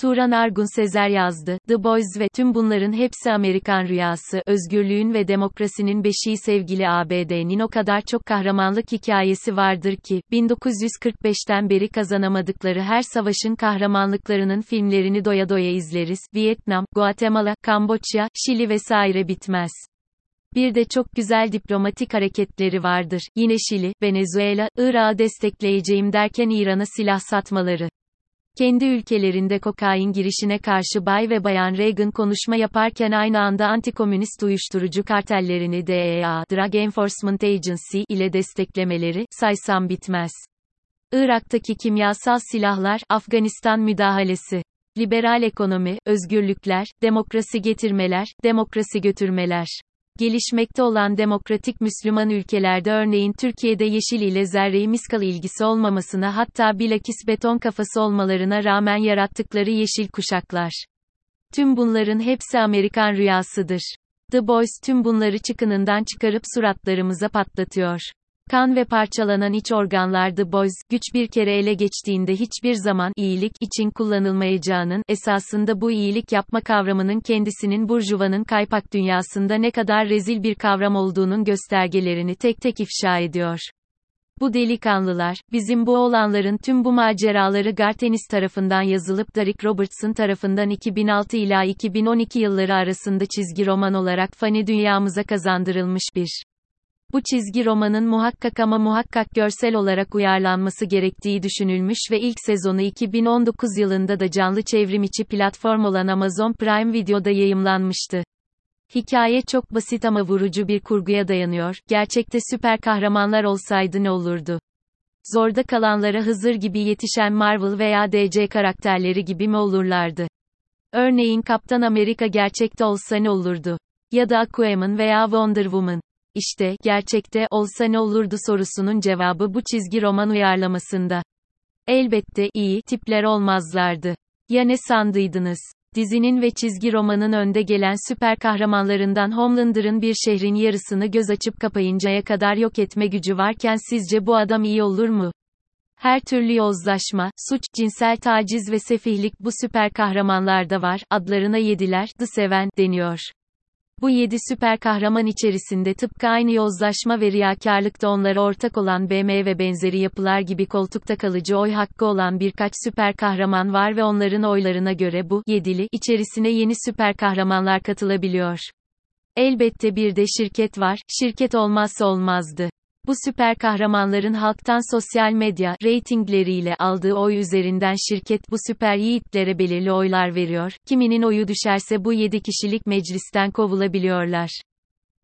Turan Argun Sezer yazdı. The Boys ve tüm bunların hepsi Amerikan rüyası, özgürlüğün ve demokrasinin beşiği sevgili ABD'nin o kadar çok kahramanlık hikayesi vardır ki, 1945'ten beri kazanamadıkları her savaşın kahramanlıklarının filmlerini doya doya izleriz. Vietnam, Guatemala, Kamboçya, Şili vesaire bitmez. Bir de çok güzel diplomatik hareketleri vardır. Yine Şili, Venezuela, Irak'ı destekleyeceğim derken İran'a silah satmaları. Kendi ülkelerinde kokain girişine karşı Bay ve Bayan Reagan konuşma yaparken aynı anda antikomünist uyuşturucu kartellerini DEA, Drug Enforcement Agency ile desteklemeleri, saysam bitmez. Irak'taki kimyasal silahlar, Afganistan müdahalesi. Liberal ekonomi, özgürlükler, demokrasi getirmeler, demokrasi götürmeler. Gelişmekte olan demokratik Müslüman ülkelerde örneğin Türkiye'de yeşil ile zerreyi miskal ilgisi olmamasına hatta bilakis beton kafası olmalarına rağmen yarattıkları yeşil kuşaklar. Tüm bunların hepsi Amerikan rüyasıdır. The Boys tüm bunları çıkınından çıkarıp suratlarımıza patlatıyor. Kan ve parçalanan iç organlarda boz, güç bir kere ele geçtiğinde hiçbir zaman iyilik için kullanılmayacağının, esasında bu iyilik yapma kavramının kendisinin burjuvanın kaypak dünyasında ne kadar rezil bir kavram olduğunun göstergelerini tek tek ifşa ediyor. Bu delikanlılar, bizim bu olanların tüm bu maceraları Gartenis tarafından yazılıp Derek Robertson tarafından 2006 ila 2012 yılları arasında çizgi roman olarak fani dünyamıza kazandırılmış bir bu çizgi romanın muhakkak ama muhakkak görsel olarak uyarlanması gerektiği düşünülmüş ve ilk sezonu 2019 yılında da canlı çevrim içi platform olan Amazon Prime Video'da yayımlanmıştı. Hikaye çok basit ama vurucu bir kurguya dayanıyor. Gerçekte süper kahramanlar olsaydı ne olurdu? Zorda kalanlara Hızır gibi yetişen Marvel veya DC karakterleri gibi mi olurlardı? Örneğin Kaptan Amerika gerçekte olsa ne olurdu? Ya da Aquaman veya Wonder Woman. İşte, gerçekte olsa ne olurdu sorusunun cevabı bu çizgi roman uyarlamasında. Elbette iyi tipler olmazlardı. Ya ne sandıydınız? Dizinin ve çizgi romanın önde gelen süper kahramanlarından Homelander'ın bir şehrin yarısını göz açıp kapayıncaya kadar yok etme gücü varken sizce bu adam iyi olur mu? Her türlü yozlaşma, suç, cinsel taciz ve sefihlik bu süper kahramanlarda var, adlarına yediler, The Seven, deniyor. Bu yedi süper kahraman içerisinde tıpkı aynı yozlaşma ve riyakarlıkta onlara ortak olan BM ve benzeri yapılar gibi koltukta kalıcı oy hakkı olan birkaç süper kahraman var ve onların oylarına göre bu yedili içerisine yeni süper kahramanlar katılabiliyor. Elbette bir de şirket var, şirket olmazsa olmazdı. Bu süper kahramanların halktan sosyal medya reytingleriyle aldığı oy üzerinden şirket bu süper yiğitlere belirli oylar veriyor. Kiminin oyu düşerse bu 7 kişilik meclisten kovulabiliyorlar.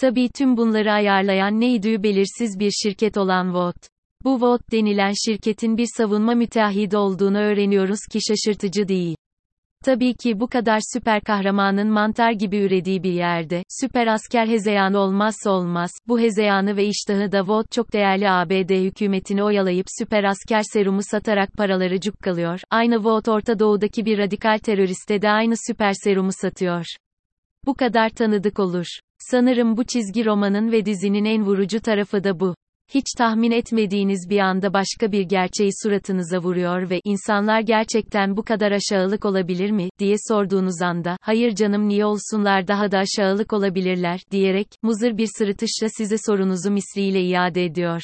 Tabii tüm bunları ayarlayan neydi belirsiz bir şirket olan Vote. Bu Vote denilen şirketin bir savunma müteahhidi olduğunu öğreniyoruz ki şaşırtıcı değil. Tabii ki bu kadar süper kahramanın mantar gibi ürediği bir yerde, süper asker hezeyanı olmazsa olmaz, bu hezeyanı ve iştahı da Vought çok değerli ABD hükümetini oyalayıp süper asker serumu satarak paraları cukkalıyor, aynı Vought Orta Doğu'daki bir radikal teröriste de aynı süper serumu satıyor. Bu kadar tanıdık olur. Sanırım bu çizgi romanın ve dizinin en vurucu tarafı da bu. Hiç tahmin etmediğiniz bir anda başka bir gerçeği suratınıza vuruyor ve insanlar gerçekten bu kadar aşağılık olabilir mi diye sorduğunuz anda hayır canım niye olsunlar daha da aşağılık olabilirler diyerek muzır bir sırıtışla size sorunuzu misliyle iade ediyor.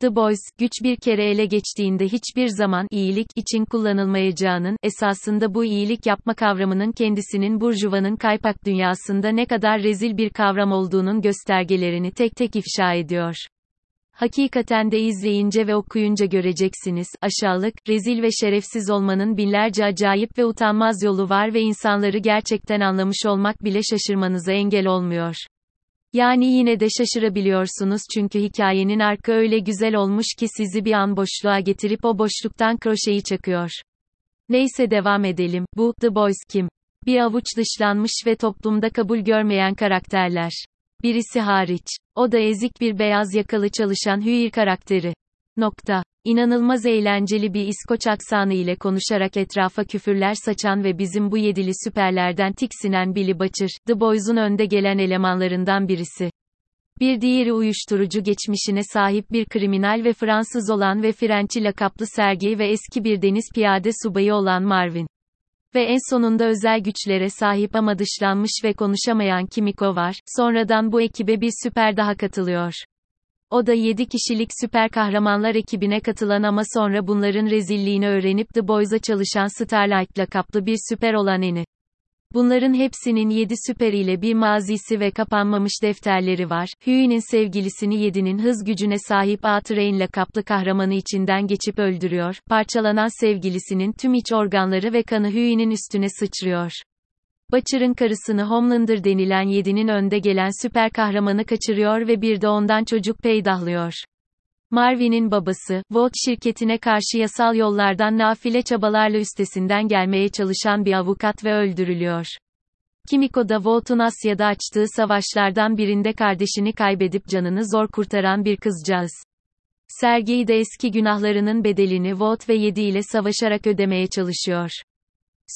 The Boys, güç bir kere ele geçtiğinde hiçbir zaman iyilik için kullanılmayacağının, esasında bu iyilik yapma kavramının kendisinin burjuvanın kaypak dünyasında ne kadar rezil bir kavram olduğunun göstergelerini tek tek ifşa ediyor. Hakikaten de izleyince ve okuyunca göreceksiniz, aşağılık, rezil ve şerefsiz olmanın binlerce acayip ve utanmaz yolu var ve insanları gerçekten anlamış olmak bile şaşırmanıza engel olmuyor. Yani yine de şaşırabiliyorsunuz çünkü hikayenin arka öyle güzel olmuş ki sizi bir an boşluğa getirip o boşluktan kroşeyi çakıyor. Neyse devam edelim. Bu, The Boys kim? Bir avuç dışlanmış ve toplumda kabul görmeyen karakterler. Birisi hariç. O da ezik bir beyaz yakalı çalışan Hüir karakteri. Nokta. İnanılmaz eğlenceli bir İskoç aksanı ile konuşarak etrafa küfürler saçan ve bizim bu yedili süperlerden tiksinen Billy Butcher, The Boys'un önde gelen elemanlarından birisi. Bir diğeri uyuşturucu geçmişine sahip bir kriminal ve Fransız olan ve Frençi lakaplı Sergey ve eski bir deniz piyade subayı olan Marvin. Ve en sonunda özel güçlere sahip ama dışlanmış ve konuşamayan Kimiko var. Sonradan bu ekibe bir süper daha katılıyor. O da 7 kişilik süper kahramanlar ekibine katılan ama sonra bunların rezilliğini öğrenip The Boys'a çalışan Starlight lakaplı bir süper olan Eni. Bunların hepsinin 7 süper ile bir mazisi ve kapanmamış defterleri var. Huey'nin sevgilisini 7'nin hız gücüne sahip A-Train lakaplı kahramanı içinden geçip öldürüyor. Parçalanan sevgilisinin tüm iç organları ve kanı Huey'nin üstüne sıçrıyor. Butcher'ın karısını Homelander denilen 7'nin önde gelen süper kahramanı kaçırıyor ve bir de ondan çocuk peydahlıyor. Marvin'in babası, Volt şirketine karşı yasal yollardan nafile çabalarla üstesinden gelmeye çalışan bir avukat ve öldürülüyor. Kimiko da Volt'un Asya'da açtığı savaşlardan birinde kardeşini kaybedip canını zor kurtaran bir kızcağız. Sergey de eski günahlarının bedelini Volt ve 7 ile savaşarak ödemeye çalışıyor.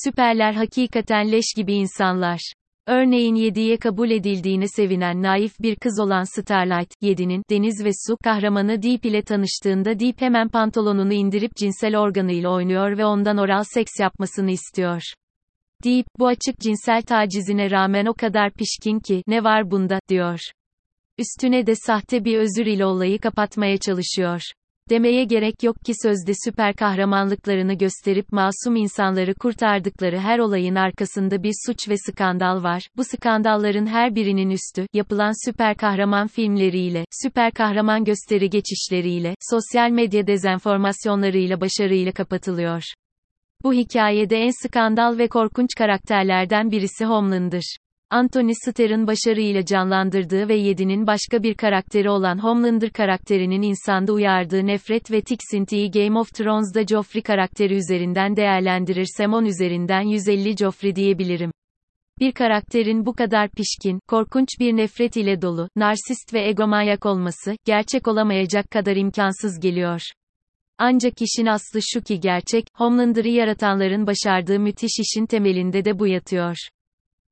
Süperler hakikaten leş gibi insanlar. Örneğin 7'ye kabul edildiğine sevinen naif bir kız olan Starlight, 7'nin, deniz ve su, kahramanı Deep ile tanıştığında Deep hemen pantolonunu indirip cinsel organıyla oynuyor ve ondan oral seks yapmasını istiyor. Deep, bu açık cinsel tacizine rağmen o kadar pişkin ki, ne var bunda, diyor. Üstüne de sahte bir özür ile olayı kapatmaya çalışıyor. Demeye gerek yok ki sözde süper kahramanlıklarını gösterip masum insanları kurtardıkları her olayın arkasında bir suç ve skandal var. Bu skandalların her birinin üstü, yapılan süper kahraman filmleriyle, süper kahraman gösteri geçişleriyle, sosyal medya dezenformasyonlarıyla başarıyla kapatılıyor. Bu hikayede en skandal ve korkunç karakterlerden birisi Homeland'ır. Anthony Starr'ın başarıyla canlandırdığı ve Yedi'nin başka bir karakteri olan Homelander karakterinin insanda uyardığı nefret ve tiksintiyi Game of Thrones'da Joffrey karakteri üzerinden değerlendirirsem 10 üzerinden 150 Joffrey diyebilirim. Bir karakterin bu kadar pişkin, korkunç bir nefret ile dolu, narsist ve egomanyak olması, gerçek olamayacak kadar imkansız geliyor. Ancak işin aslı şu ki gerçek, Homelander'ı yaratanların başardığı müthiş işin temelinde de bu yatıyor.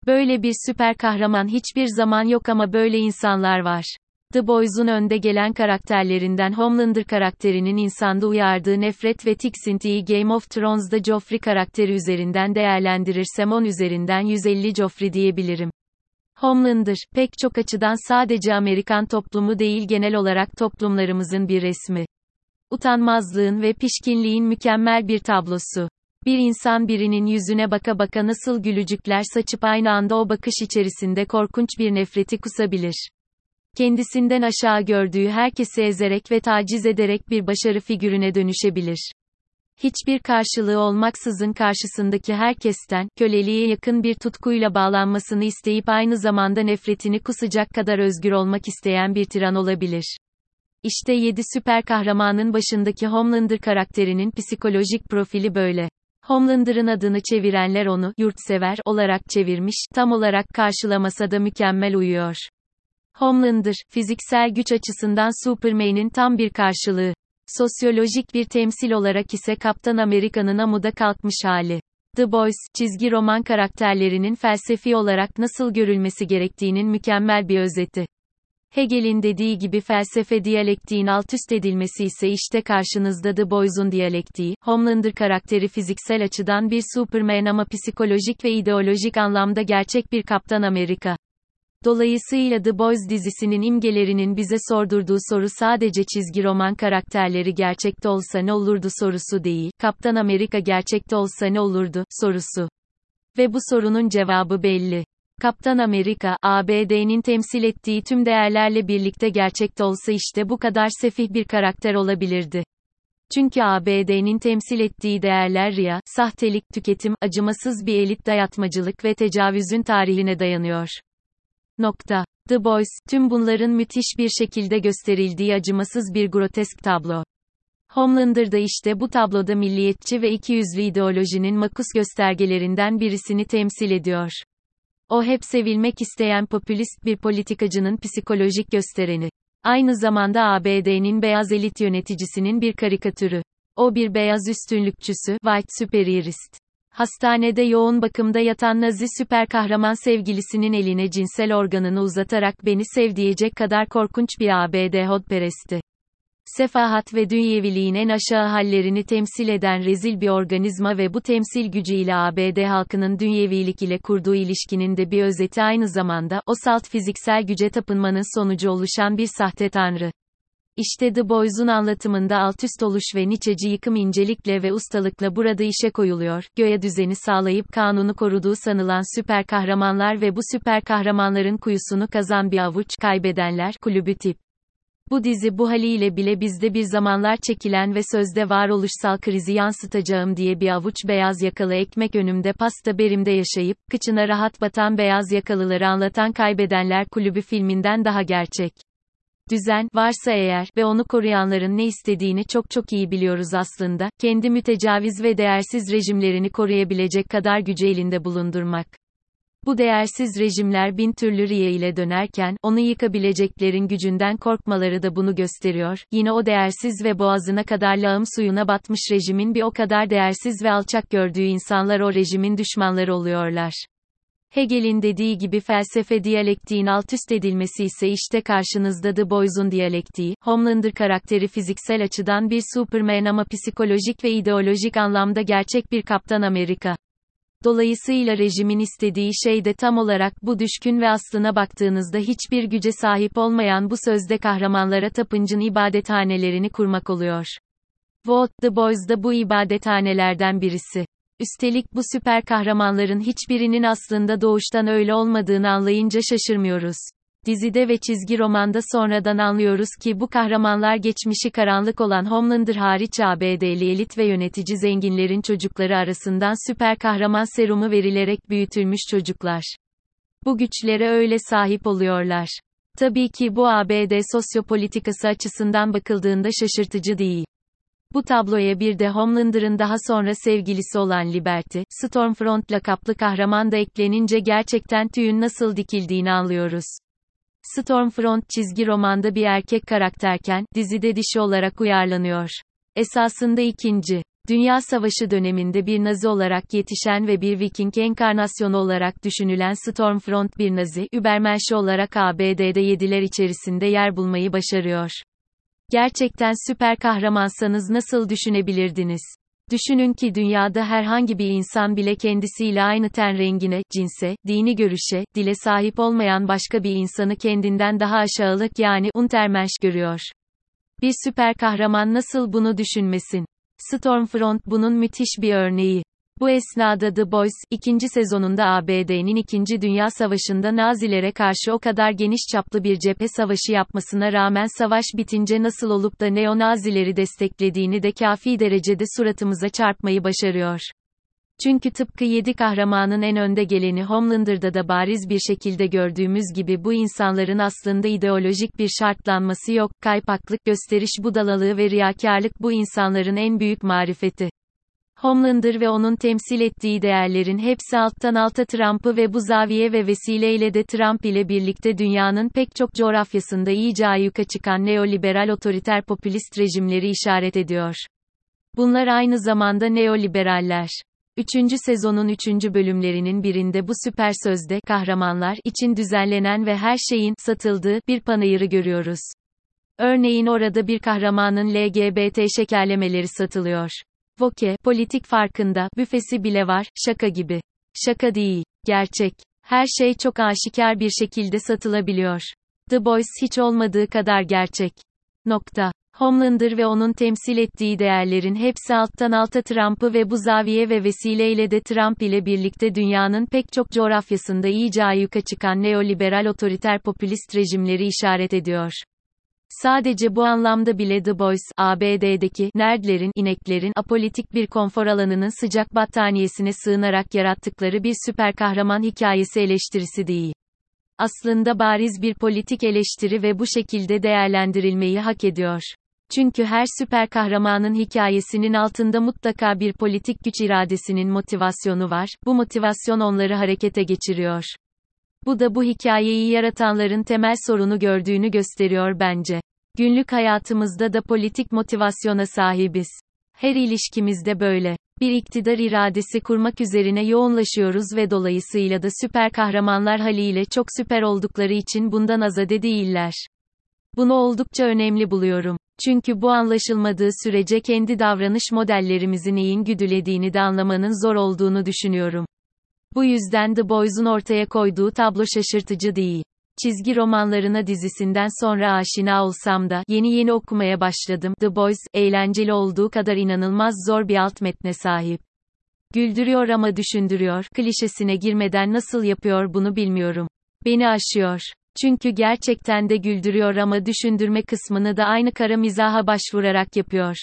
Böyle bir süper kahraman hiçbir zaman yok ama böyle insanlar var. The Boys'un önde gelen karakterlerinden Homelander karakterinin insanda uyardığı nefret ve tiksintiyi Game of Thrones'da Joffrey karakteri üzerinden değerlendirirsem 10 üzerinden 150 Joffrey diyebilirim. Homelander, pek çok açıdan sadece Amerikan toplumu değil genel olarak toplumlarımızın bir resmi. Utanmazlığın ve pişkinliğin mükemmel bir tablosu. Bir insan birinin yüzüne baka baka nasıl gülücükler saçıp aynı anda o bakış içerisinde korkunç bir nefreti kusabilir. Kendisinden aşağı gördüğü herkesi ezerek ve taciz ederek bir başarı figürüne dönüşebilir. Hiçbir karşılığı olmaksızın karşısındaki herkesten, köleliğe yakın bir tutkuyla bağlanmasını isteyip aynı zamanda nefretini kusacak kadar özgür olmak isteyen bir tiran olabilir. İşte 7 süper kahramanın başındaki Homelander karakterinin psikolojik profili böyle. Homelander'ın adını çevirenler onu, yurtsever, olarak çevirmiş, tam olarak karşılamasa da mükemmel uyuyor. Homelander, fiziksel güç açısından Superman'in tam bir karşılığı. Sosyolojik bir temsil olarak ise Kaptan Amerika'nın amuda kalkmış hali. The Boys, çizgi roman karakterlerinin felsefi olarak nasıl görülmesi gerektiğinin mükemmel bir özeti. Hegel'in dediği gibi felsefe diyalektiğin altüst edilmesi ise işte karşınızda The Boys'un diyalektiği, Homelander karakteri fiziksel açıdan bir Superman ama psikolojik ve ideolojik anlamda gerçek bir Kaptan Amerika. Dolayısıyla The Boys dizisinin imgelerinin bize sordurduğu soru sadece çizgi roman karakterleri gerçekte olsa ne olurdu sorusu değil, Kaptan Amerika gerçekte olsa ne olurdu, sorusu. Ve bu sorunun cevabı belli. Kaptan Amerika, ABD'nin temsil ettiği tüm değerlerle birlikte gerçekte olsa işte bu kadar sefih bir karakter olabilirdi. Çünkü ABD'nin temsil ettiği değerler riya, sahtelik, tüketim, acımasız bir elit dayatmacılık ve tecavüzün tarihine dayanıyor. Nokta. The Boys, tüm bunların müthiş bir şekilde gösterildiği acımasız bir grotesk tablo. Homelander da işte bu tabloda milliyetçi ve ikiyüzlü ideolojinin makus göstergelerinden birisini temsil ediyor. O hep sevilmek isteyen popülist bir politikacının psikolojik göstereni. Aynı zamanda ABD'nin beyaz elit yöneticisinin bir karikatürü. O bir beyaz üstünlükçüsü, white superiorist. Hastanede yoğun bakımda yatan Nazi süper kahraman sevgilisinin eline cinsel organını uzatarak beni sev diyecek kadar korkunç bir ABD hodperesti. Sefahat ve dünyeviliğin en aşağı hallerini temsil eden rezil bir organizma ve bu temsil gücüyle ABD halkının dünyevilik ile kurduğu ilişkinin de bir özeti aynı zamanda, o salt fiziksel güce tapınmanın sonucu oluşan bir sahte tanrı. İşte The Boys'un anlatımında altüst oluş ve niçeci yıkım incelikle ve ustalıkla burada işe koyuluyor, göğe düzeni sağlayıp kanunu koruduğu sanılan süper kahramanlar ve bu süper kahramanların kuyusunu kazan bir avuç kaybedenler kulübü tip. Bu dizi bu haliyle bile bizde bir zamanlar çekilen ve sözde varoluşsal krizi yansıtacağım diye bir avuç beyaz yakalı ekmek önümde pasta berimde yaşayıp, kıçına rahat batan beyaz yakalıları anlatan Kaybedenler Kulübü filminden daha gerçek. Düzen, varsa eğer, ve onu koruyanların ne istediğini çok çok iyi biliyoruz aslında, kendi mütecaviz ve değersiz rejimlerini koruyabilecek kadar gücü elinde bulundurmak. Bu değersiz rejimler bin türlü riye ile dönerken, onu yıkabileceklerin gücünden korkmaları da bunu gösteriyor. Yine o değersiz ve boğazına kadar lağım suyuna batmış rejimin bir o kadar değersiz ve alçak gördüğü insanlar o rejimin düşmanları oluyorlar. Hegel'in dediği gibi felsefe diyalektiğin altüst edilmesi ise işte karşınızda The Boys'un diyalektiği, Homelander karakteri fiziksel açıdan bir Superman ama psikolojik ve ideolojik anlamda gerçek bir Kaptan Amerika. Dolayısıyla rejimin istediği şey de tam olarak bu düşkün ve aslına baktığınızda hiçbir güce sahip olmayan bu sözde kahramanlara tapıncın ibadethanelerini kurmak oluyor. Vote the Boys da bu ibadethanelerden birisi. Üstelik bu süper kahramanların hiçbirinin aslında doğuştan öyle olmadığını anlayınca şaşırmıyoruz. Dizide ve çizgi romanda sonradan anlıyoruz ki bu kahramanlar geçmişi karanlık olan Homelander hariç ABD'li elit ve yönetici zenginlerin çocukları arasından süper kahraman serumu verilerek büyütülmüş çocuklar. Bu güçlere öyle sahip oluyorlar. Tabii ki bu ABD sosyopolitikası açısından bakıldığında şaşırtıcı değil. Bu tabloya bir de Homelander'ın daha sonra sevgilisi olan Liberty, Stormfront lakaplı kahraman da eklenince gerçekten tüyün nasıl dikildiğini anlıyoruz. Stormfront çizgi romanda bir erkek karakterken, dizide dişi olarak uyarlanıyor. Esasında ikinci. Dünya Savaşı döneminde bir Nazi olarak yetişen ve bir Viking enkarnasyonu olarak düşünülen Stormfront bir Nazi, Übermensch olarak ABD'de yediler içerisinde yer bulmayı başarıyor. Gerçekten süper kahramansanız nasıl düşünebilirdiniz? Düşünün ki dünyada herhangi bir insan bile kendisiyle aynı ten rengine, cinse, dini görüşe, dile sahip olmayan başka bir insanı kendinden daha aşağılık yani untermensch görüyor. Bir süper kahraman nasıl bunu düşünmesin? Stormfront bunun müthiş bir örneği. Bu esnada The Boys, ikinci sezonunda ABD'nin İkinci Dünya Savaşı'nda Nazilere karşı o kadar geniş çaplı bir cephe savaşı yapmasına rağmen savaş bitince nasıl olup da neo-Nazileri desteklediğini de kafi derecede suratımıza çarpmayı başarıyor. Çünkü tıpkı yedi kahramanın en önde geleni Homelander'da da bariz bir şekilde gördüğümüz gibi bu insanların aslında ideolojik bir şartlanması yok, kaypaklık, gösteriş budalalığı ve riyakarlık bu insanların en büyük marifeti. Homelander ve onun temsil ettiği değerlerin hepsi alttan alta Trump'ı ve bu zaviye ve vesileyle de Trump ile birlikte dünyanın pek çok coğrafyasında iyice ayyuka çıkan neoliberal otoriter popülist rejimleri işaret ediyor. Bunlar aynı zamanda neoliberaller. Üçüncü sezonun üçüncü bölümlerinin birinde bu süper sözde kahramanlar için düzenlenen ve her şeyin satıldığı bir panayırı görüyoruz. Örneğin orada bir kahramanın LGBT şekerlemeleri satılıyor. Voke, politik farkında, büfesi bile var, şaka gibi. Şaka değil, gerçek. Her şey çok aşikar bir şekilde satılabiliyor. The Boys hiç olmadığı kadar gerçek. Nokta. Homelander ve onun temsil ettiği değerlerin hepsi alttan alta Trump'ı ve bu zaviye ve vesileyle de Trump ile birlikte dünyanın pek çok coğrafyasında iyice ayyuka çıkan neoliberal otoriter popülist rejimleri işaret ediyor. Sadece bu anlamda bile The Boys, ABD'deki nerdlerin, ineklerin apolitik bir konfor alanının sıcak battaniyesine sığınarak yarattıkları bir süper kahraman hikayesi eleştirisi değil. Aslında bariz bir politik eleştiri ve bu şekilde değerlendirilmeyi hak ediyor. Çünkü her süper kahramanın hikayesinin altında mutlaka bir politik güç iradesinin motivasyonu var. Bu motivasyon onları harekete geçiriyor. Bu da bu hikayeyi yaratanların temel sorunu gördüğünü gösteriyor bence. Günlük hayatımızda da politik motivasyona sahibiz. Her ilişkimizde böyle. Bir iktidar iradesi kurmak üzerine yoğunlaşıyoruz ve dolayısıyla da süper kahramanlar haliyle çok süper oldukları için bundan azade değiller. Bunu oldukça önemli buluyorum. Çünkü bu anlaşılmadığı sürece kendi davranış modellerimizi neyin güdülediğini de anlamanın zor olduğunu düşünüyorum. Bu yüzden The Boys'un ortaya koyduğu tablo şaşırtıcı değil. Çizgi romanlarına dizisinden sonra aşina olsam da yeni yeni okumaya başladım. The Boys, eğlenceli olduğu kadar inanılmaz zor bir alt metne sahip. Güldürüyor ama düşündürüyor. Klişesine girmeden nasıl yapıyor bunu bilmiyorum. Beni aşıyor. Çünkü gerçekten de güldürüyor ama düşündürme kısmını da aynı kara mizaha başvurarak yapıyor.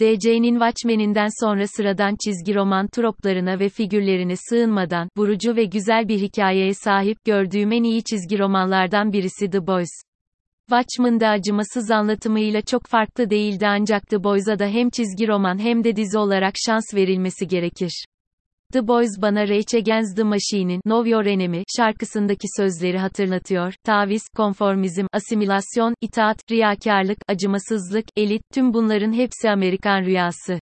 DC'nin Watchmen'inden sonra sıradan çizgi roman troplarına ve figürlerine sığınmadan, vurucu ve güzel bir hikayeye sahip gördüğüm en iyi çizgi romanlardan birisi The Boys. Watchmen'da acımasız anlatımıyla çok farklı değildi ancak The Boys'a da hem çizgi roman hem de dizi olarak şans verilmesi gerekir. The Boys bana Rage Against the Machine'in Know Your Enemy şarkısındaki sözleri hatırlatıyor. Taviz, konformizm, asimilasyon, itaat, riyakarlık, acımasızlık, elit, tüm bunların hepsi Amerikan rüyası.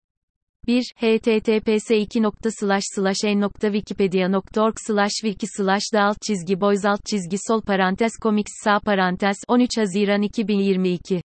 1. https 2 n.wikipedia.org wiki slash alt çizgi boys alt çizgi sol parantez comics sağ parantez 13 Haziran 2022